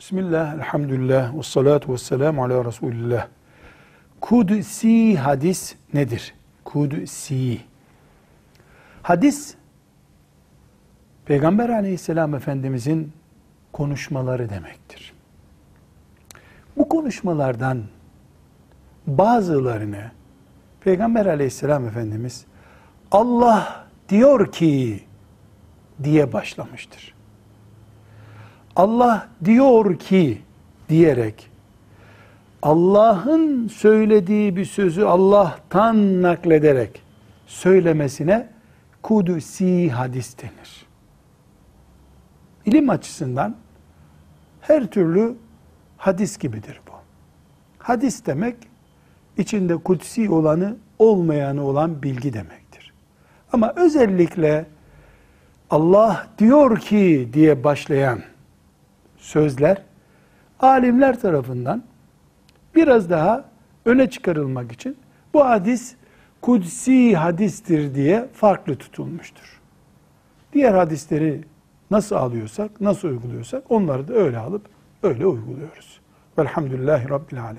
Bismillah, elhamdülillah, ve salatu ve selamu ala Resulillah. Kudsi hadis nedir? Kudsi. Hadis, Peygamber aleyhisselam efendimizin konuşmaları demektir. Bu konuşmalardan bazılarını Peygamber aleyhisselam efendimiz Allah diyor ki diye başlamıştır. Allah diyor ki diyerek Allah'ın söylediği bir sözü Allah'tan naklederek söylemesine kudusi hadis denir. İlim açısından her türlü hadis gibidir bu. Hadis demek içinde kutsi olanı olmayanı olan bilgi demektir. Ama özellikle Allah diyor ki diye başlayan sözler alimler tarafından biraz daha öne çıkarılmak için bu hadis kudsi hadistir diye farklı tutulmuştur. Diğer hadisleri nasıl alıyorsak, nasıl uyguluyorsak onları da öyle alıp öyle uyguluyoruz. Velhamdülillahi Rabbil Alemin.